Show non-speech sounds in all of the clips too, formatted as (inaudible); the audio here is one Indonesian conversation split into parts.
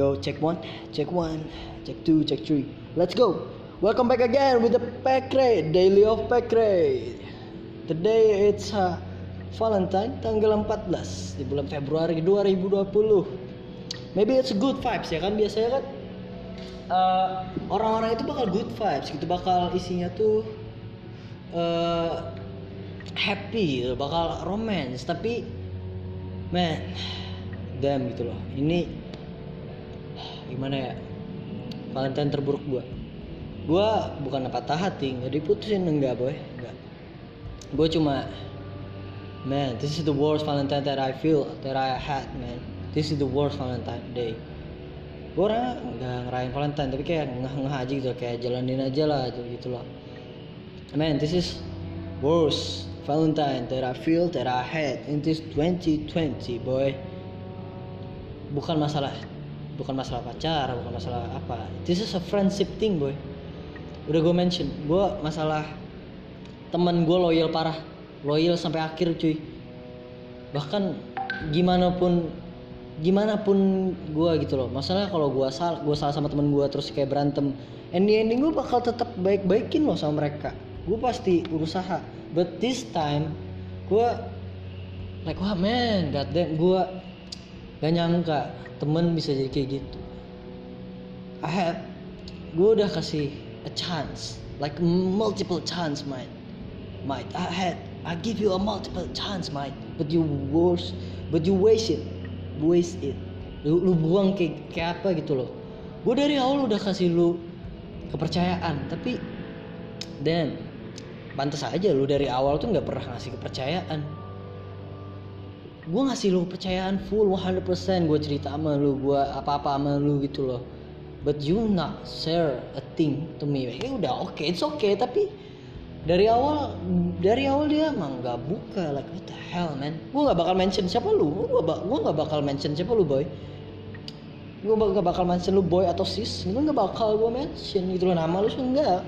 Yo, check one, check one, check two, check three. Let's go. Welcome back again with the Pack Rate, Daily of Pack Rate. Today it's uh, Valentine tanggal 14 di bulan Februari 2020. Maybe it's good vibes ya kan biasanya kan uh, orang-orang itu bakal good vibes gitu bakal isinya tuh uh, happy bakal romance tapi man damn gitu loh ini gimana ya Valentine terburuk gua. Gua bukan patah hati nggak diputusin enggak boy enggak gua cuma man this is the worst Valentine that I feel that I had man. This is the worst Valentine day. Gue orang nggak ngerayain Valentine tapi kayak ngeh-ngeh aja gitu kayak jalanin aja lah gitu, gitu loh. Man this is worst Valentine that I feel that I had in this 2020 boy. Bukan masalah bukan masalah pacar bukan masalah apa. This is a friendship thing boy. Udah gue mention gue masalah teman gue loyal parah. Loyal sampai akhir cuy. Bahkan gimana pun gimana pun gue gitu loh. Masalah kalau gue salah gue salah sama temen gue terus kayak berantem ending ending gue bakal tetap baik baikin loh sama mereka. Gue pasti berusaha. But this time gue like wah man god damn gue gak nyangka temen bisa jadi kayak gitu. I have gue udah kasih a chance like multiple chance mate. Mate I had I give you a multiple chance mate. But you worse but you waste it waste it. Lu, lu buang kayak kayak apa gitu loh. Gue dari awal udah kasih lu kepercayaan tapi dan pantas aja lu dari awal tuh nggak pernah ngasih kepercayaan gue ngasih lu kepercayaan full 100% gue cerita sama lu gue apa-apa sama lu gitu loh. But you not share a thing to me. Ya udah oke okay, it's okay. Tapi dari awal dari awal dia emang nggak buka like what the hell man? Gue nggak bakal mention siapa lu. Gue gue nggak bakal mention siapa lu boy. Gue gak bakal mention lu boy atau sis. Itu nggak bakal gue mention. Gitu loh nama lu enggak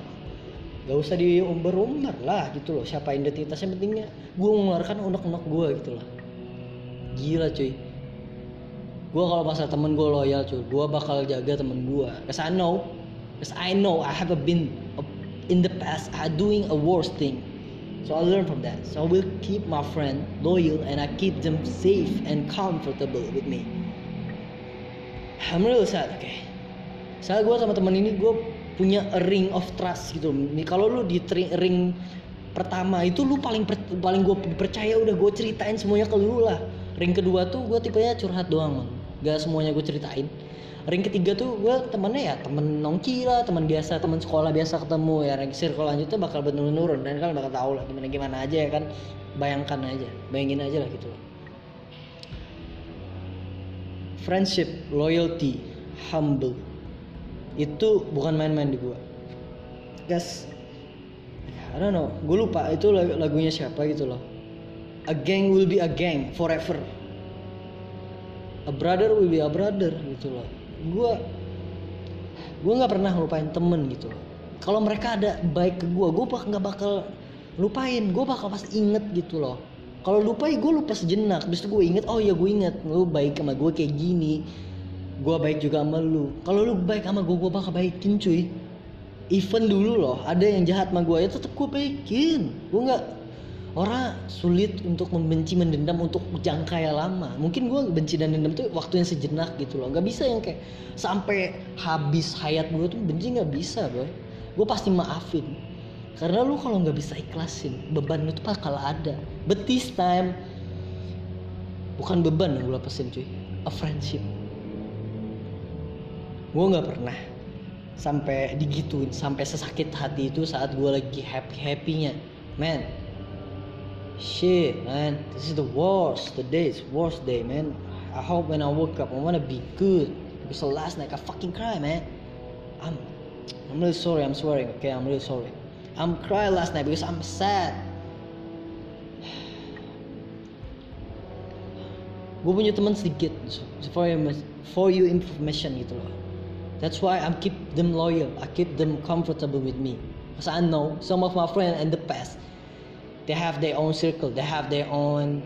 gak usah diumbar-umbar lah gitu loh. Siapa identitasnya pentingnya? Gue mengeluarkan unek-unek gue gitu loh gila cuy. Gue kalau masalah temen gue loyal cuy gue bakal jaga temen gue cause I know cause I know I have been in the past I doing a worse thing. So I learn from that. So I will keep my friend loyal and I keep them safe and comfortable with me. I'm really sad oke. Okay. Soalnya gue sama temen ini gue punya a ring of trust gitu. Kalau lu di ring pertama itu lu paling per, paling gue percaya udah gue ceritain semuanya ke lu lah ring kedua tuh gue tipenya curhat doang man. gak semuanya gue ceritain. Ring ketiga tuh gue temennya ya temen nongki lah teman biasa teman sekolah biasa ketemu ya. Ring circle lanjutnya bakal menurun dan kalian bakal tahu lah gimana gimana aja ya kan. Bayangkan aja bayangin aja lah gitu. Friendship loyalty humble. Itu bukan main-main di gue guys I don't know. Gue lupa itu lagunya siapa gitu loh a gang will be a gang forever. A brother will be a brother gitu loh. Gue gue nggak pernah lupain temen gitu loh. Kalau mereka ada baik ke gue gue bakal nggak bakal lupain. Gue bakal pasti inget gitu loh. Kalau lupain gue lupa sejenak. Terus gue inget oh ya gue inget. Lu baik sama gue kayak gini. Gue baik juga sama lu. Kalau lu baik sama gue gue bakal baikin cuy. Even dulu loh ada yang jahat sama gue ya tetap gue baikin. Gue nggak orang sulit untuk membenci mendendam untuk jangka yang lama. Mungkin gue benci dan dendam tuh waktu yang sejenak gitu loh. Nggak bisa yang kayak sampai habis hayat gue tuh benci nggak bisa boy. Gue pasti maafin. Karena lu kalau nggak bisa ikhlasin beban lu tuh bakal ada. But this time. Bukan beban yang gue lepasin cuy. A friendship. Gue nggak pernah sampai digituin sampai sesakit hati itu saat gue lagi happy happynya man shit man. This is the worst. The day is worst day man. I hope when I woke up I wanna be good. Because last night I fucking cry man. I'm I'm really sorry. I'm swearing okay? I'm really sorry. I'm cry last night because I'm sad. (sighs) Gue punya teman sedikit for you for you information gitu loh. That's why I keep them loyal. I keep them comfortable with me. Because I know some of my friends in the past, they have their own circle. They have their own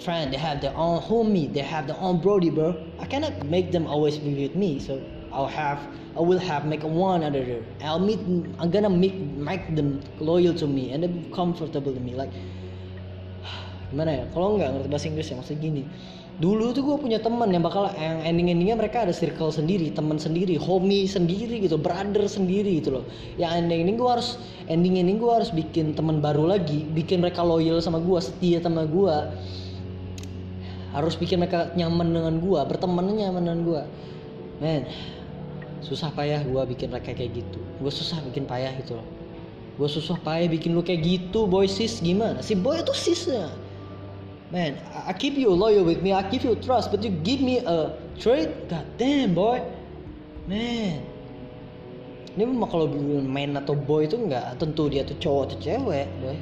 friend, they have their own homie, they have their own brody, bro. I cannot make them always be with me, so I'll have, I will have make one other. I'll meet, I'm gonna make make them loyal to me and they comfortable to me. Like (sighs) gimana ya? Kalau nggak ngerti bahasa Inggris ya maksudnya gini. Dulu tuh gue punya teman yang bakal yang ending-endingnya mereka ada circle sendiri, teman sendiri, homie sendiri gitu, brother sendiri gitu loh. Yang ending-ending gue harus ending-ending gue harus bikin teman baru lagi, bikin mereka loyal sama gue, setia sama gue harus bikin mereka nyaman dengan gua bertemannya nyaman dengan gua. Men susah payah gua bikin mereka kayak gitu. Gua susah bikin payah gitu loh. Gua susah payah bikin lu kayak gitu boy sis. Gimana? Si boy itu sisnya man I keep you loyal with me I give you trust but you give me a trade god damn boy man ini mah kalau main atau boy itu nggak tentu dia tuh cowok atau cewek boy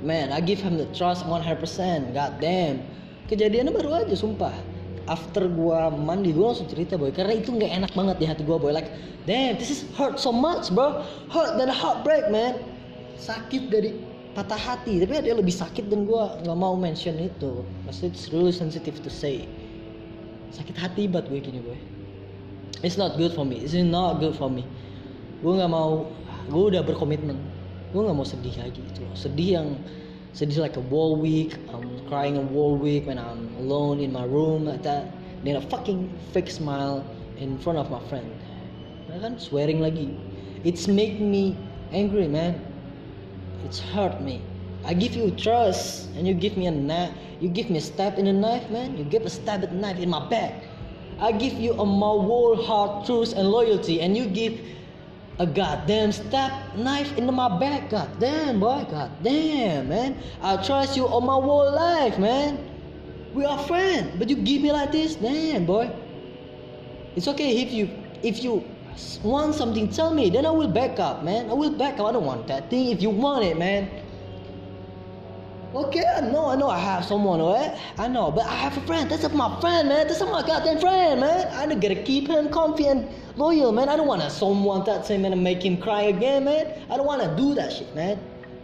Man, I give him the trust 100%. God damn. Kejadiannya baru aja, sumpah. After gua mandi, gua langsung cerita boy. Karena itu nggak enak banget di hati gua boy. Like, damn, this is hurt so much bro. Hurt than heartbreak man. Sakit dari patah hati. Tapi dia lebih sakit dan gua nggak mau mention itu. Maksudnya it's really sensitive to say. Sakit hati banget gue gini boy. It's not good for me. It's not good for me. Gue nggak mau. Gue udah berkomitmen gue nggak mau sedih lagi loh sedih yang sedih like a wall week I'm crying a wall week when I'm alone in my room like that then a fucking fake smile in front of my friend nah, kan swearing lagi it's make me angry man it's hurt me I give you trust and you give me a knife you give me a stab in the knife man you give a stab at knife in my back I give you a my whole heart truth and loyalty and you give a goddamn stab knife into my back. God damn, boy. God damn, man. I trust you all my whole life, man. We are friends, but you give me like this, damn, boy. It's okay if you if you want something, tell me. Then I will back up, man. I will back up. I don't want that thing. If you want it, man. Okay, I know, I know I have someone, right? I know, but I have a friend. That's my friend, man. That's my goddamn friend, man. I gotta keep him comfy and loyal, man. I don't wanna someone that same man and make him cry again, man. I don't wanna do that shit, man.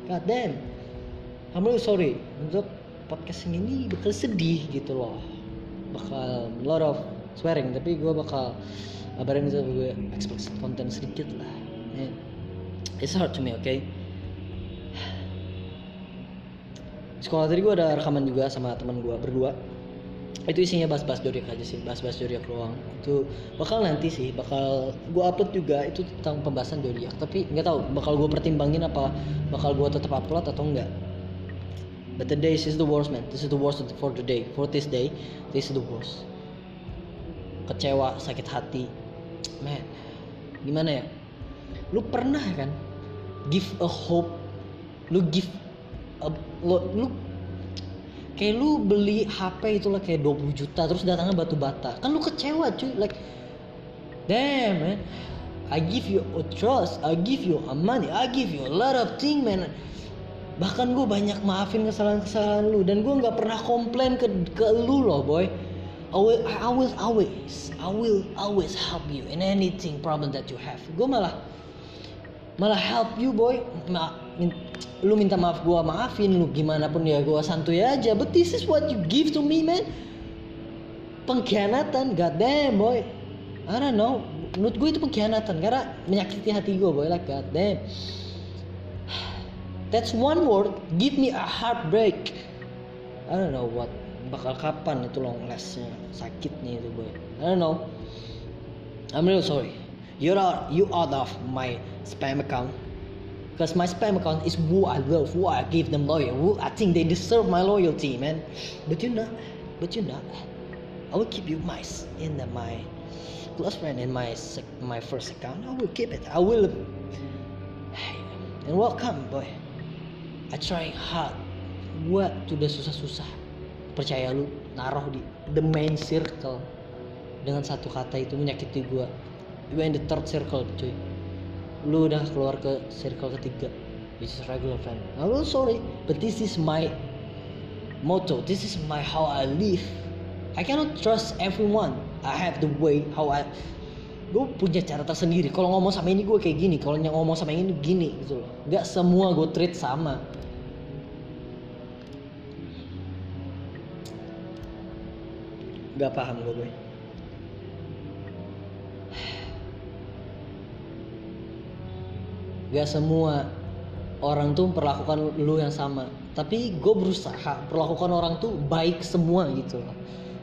God damn. I'm really sorry. Untuk podcast ini bakal sedih gitu loh. Bakal lot of swearing, tapi gue bakal kabarin itu gue explicit content sedikit lah. It's hard to me, okay? sekolah tadi gue ada rekaman juga sama teman gue berdua. Itu isinya bahas-bahas zodiak aja sih bahas-bahas zodiak doang itu bakal nanti sih bakal gue upload juga itu tentang pembahasan zodiak. Tapi nggak tahu bakal gue pertimbangin apa bakal gue tetap upload atau enggak but the days is the worst man. This is the worst for the day for this day this is the worst kecewa sakit hati. Man gimana ya? Lu pernah kan give a hope? Lu give a, lo, lu kayak lu beli HP itu lah kayak 20 juta terus datangnya batu bata. Kan lu kecewa cuy. Like damn man. I give you a trust I give you a money I give you a lot of thing man. Bahkan gue banyak maafin kesalahan-kesalahan lu dan gue nggak pernah komplain ke ke lu loh boy I will I will always I will always help you in anything problem that you have. Gue malah malah help you boy. Ma, min, lu minta maaf gue maafin lu. Gimana pun ya gue santuy aja. But this is what you give to me man. Pengkhianatan god damn boy. I don't know. Menurut gue itu pengkhianatan karena menyakiti hati gue boy. Like god damn (sighs) that's one word. Give me a heartbreak. I don't know what bakal kapan itu long lastnya sakitnya itu boy I don't know I'm really sorry you're out, you out of my spam account because my spam account is who I love, who I give them loyal, who I think they deserve my loyalty, man. But you're not, but you're not. I will keep you my in the, my close friend in my my first account. I will keep it. I will. And welcome, boy. I try hard. Gua sudah susah-susah. Percaya lu naruh di the main circle. Dengan satu kata itu menyakiti gua. You in the third circle, cuy. Lu udah keluar ke circle ketiga which is regular friend. I'm really sorry but this is my motto. This is my how I live. I cannot trust everyone. I have the way how I gue punya cara tersendiri. Kalau ngomong sama ini gue kayak gini. Kalau ngomong sama ini gini gitu loh. Nggak semua gue treat sama gak paham gue boy. Gak semua orang tuh perlakukan lu yang sama. Tapi gue berusaha perlakukan orang tuh baik semua gitu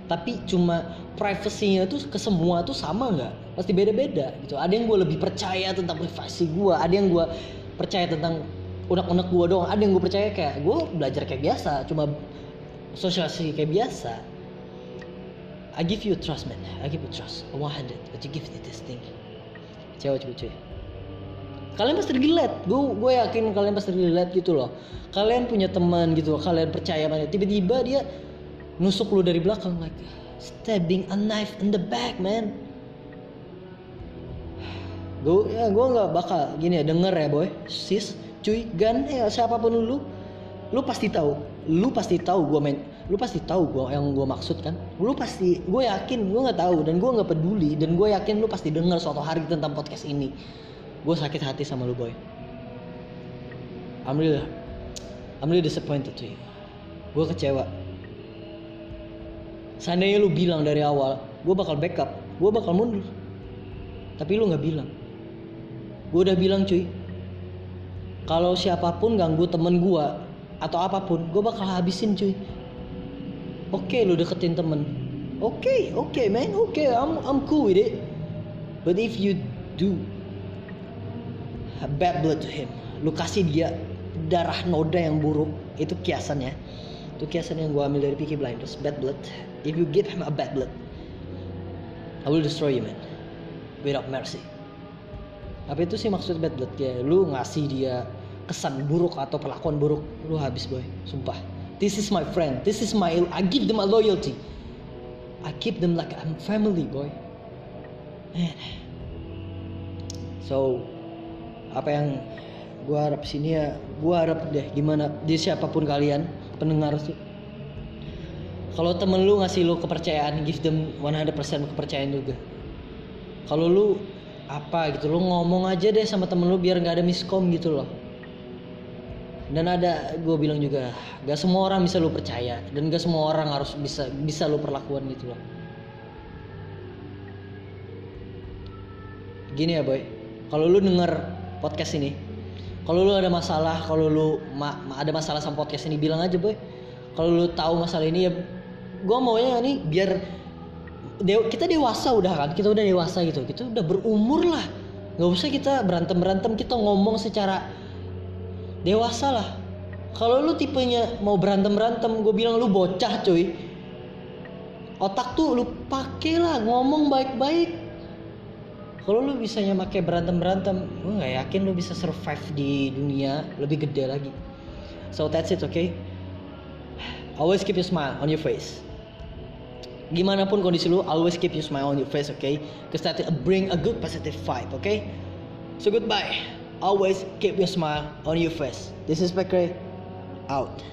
tapi cuma privasinya tuh ke semua tuh sama nggak? Pasti beda-beda gitu. Ada yang gue lebih percaya tentang privasi gue ada yang gue percaya tentang unek-unek gue doang. Ada yang gue percaya kayak gue belajar kayak biasa cuma sosialisasi kayak biasa I give you trust man. I give you trust. I 100 but you give me this thing. Cewek cewek cuy kalian pasti relate. Gue gue yakin kalian pasti relate gitu loh. Kalian punya teman gitu loh. Kalian percaya banget. Tiba-tiba dia nusuk lu dari belakang like stabbing a knife in the back man. Gue ya gue nggak bakal gini ya. Denger ya boy. Sis cuy gan ya siapa pun lu lu pasti tahu lu pasti tahu gue main lu pasti tahu gue yang gue maksud kan? Lu pasti gue yakin gue nggak tahu dan gue nggak peduli dan gue yakin lu pasti denger suatu hari tentang podcast ini. Gue sakit hati sama lu boy. I'm really I'm really disappointed to you. Gue kecewa. Seandainya lu bilang dari awal gue bakal backup gue bakal mundur. Tapi lu nggak bilang. Gue udah bilang cuy kalau siapa pun ganggu temen gue atau apa pun gue bakal habisin cuy. Oke okay, lu deketin temen. Oke okay, oke okay, man. Oke okay, I'm I'm cool with it. But if you do bad blood to him. Lu kasih dia darah noda yang buruk itu kiasan ya. Itu kiasan yang gue ambil dari Peaky Blinders bad blood. If you give him a bad blood I will destroy you man. Without mercy. Apa itu sih maksud bad blood? Ya lu ngasih dia kesan buruk atau perlakuan buruk lu habis boy. Sumpah. This is my friend. This is my I give them a loyalty. I keep them like I'm family boy. Man. So apa yang gue harap sini ya gue harap deh gimana di siapa pun kalian pendengar tuh kalau temen lu ngasih lu kepercayaan give them 100% kepercayaan juga. Kalau lu apa gitu lu ngomong aja deh sama temen lu biar nggak ada miskom gitu loh dan ada gue bilang juga gak semua orang bisa lu percaya dan gak semua orang harus bisa bisa lu perlakuan gitu loh. Gini ya boy. Kalau lu denger podcast ini kalau lu ada masalah kalau lu ma ada masalah sama podcast ini bilang aja boy. Kalau lu tahu masalah ini ya gue maunya nih biar dew kita dewasa udah kan kita udah dewasa gitu. Kita udah berumur lah. Nggak usah kita berantem berantem kita ngomong secara dewasa lah. Kalau lu tipenya mau berantem berantem gue bilang lu bocah cuy. Otak tuh lu pakai lah ngomong baik baik kalau lu bisanya pakai berantem berantem gue nggak yakin lu bisa survive di dunia lebih gede lagi. So that's it okay? Always keep your smile on your face. Gimana pun kondisi lu always keep your smile on your face okay? Because that bring a good positive vibe okay? So goodbye always keep your smile on your face. This is Bekre out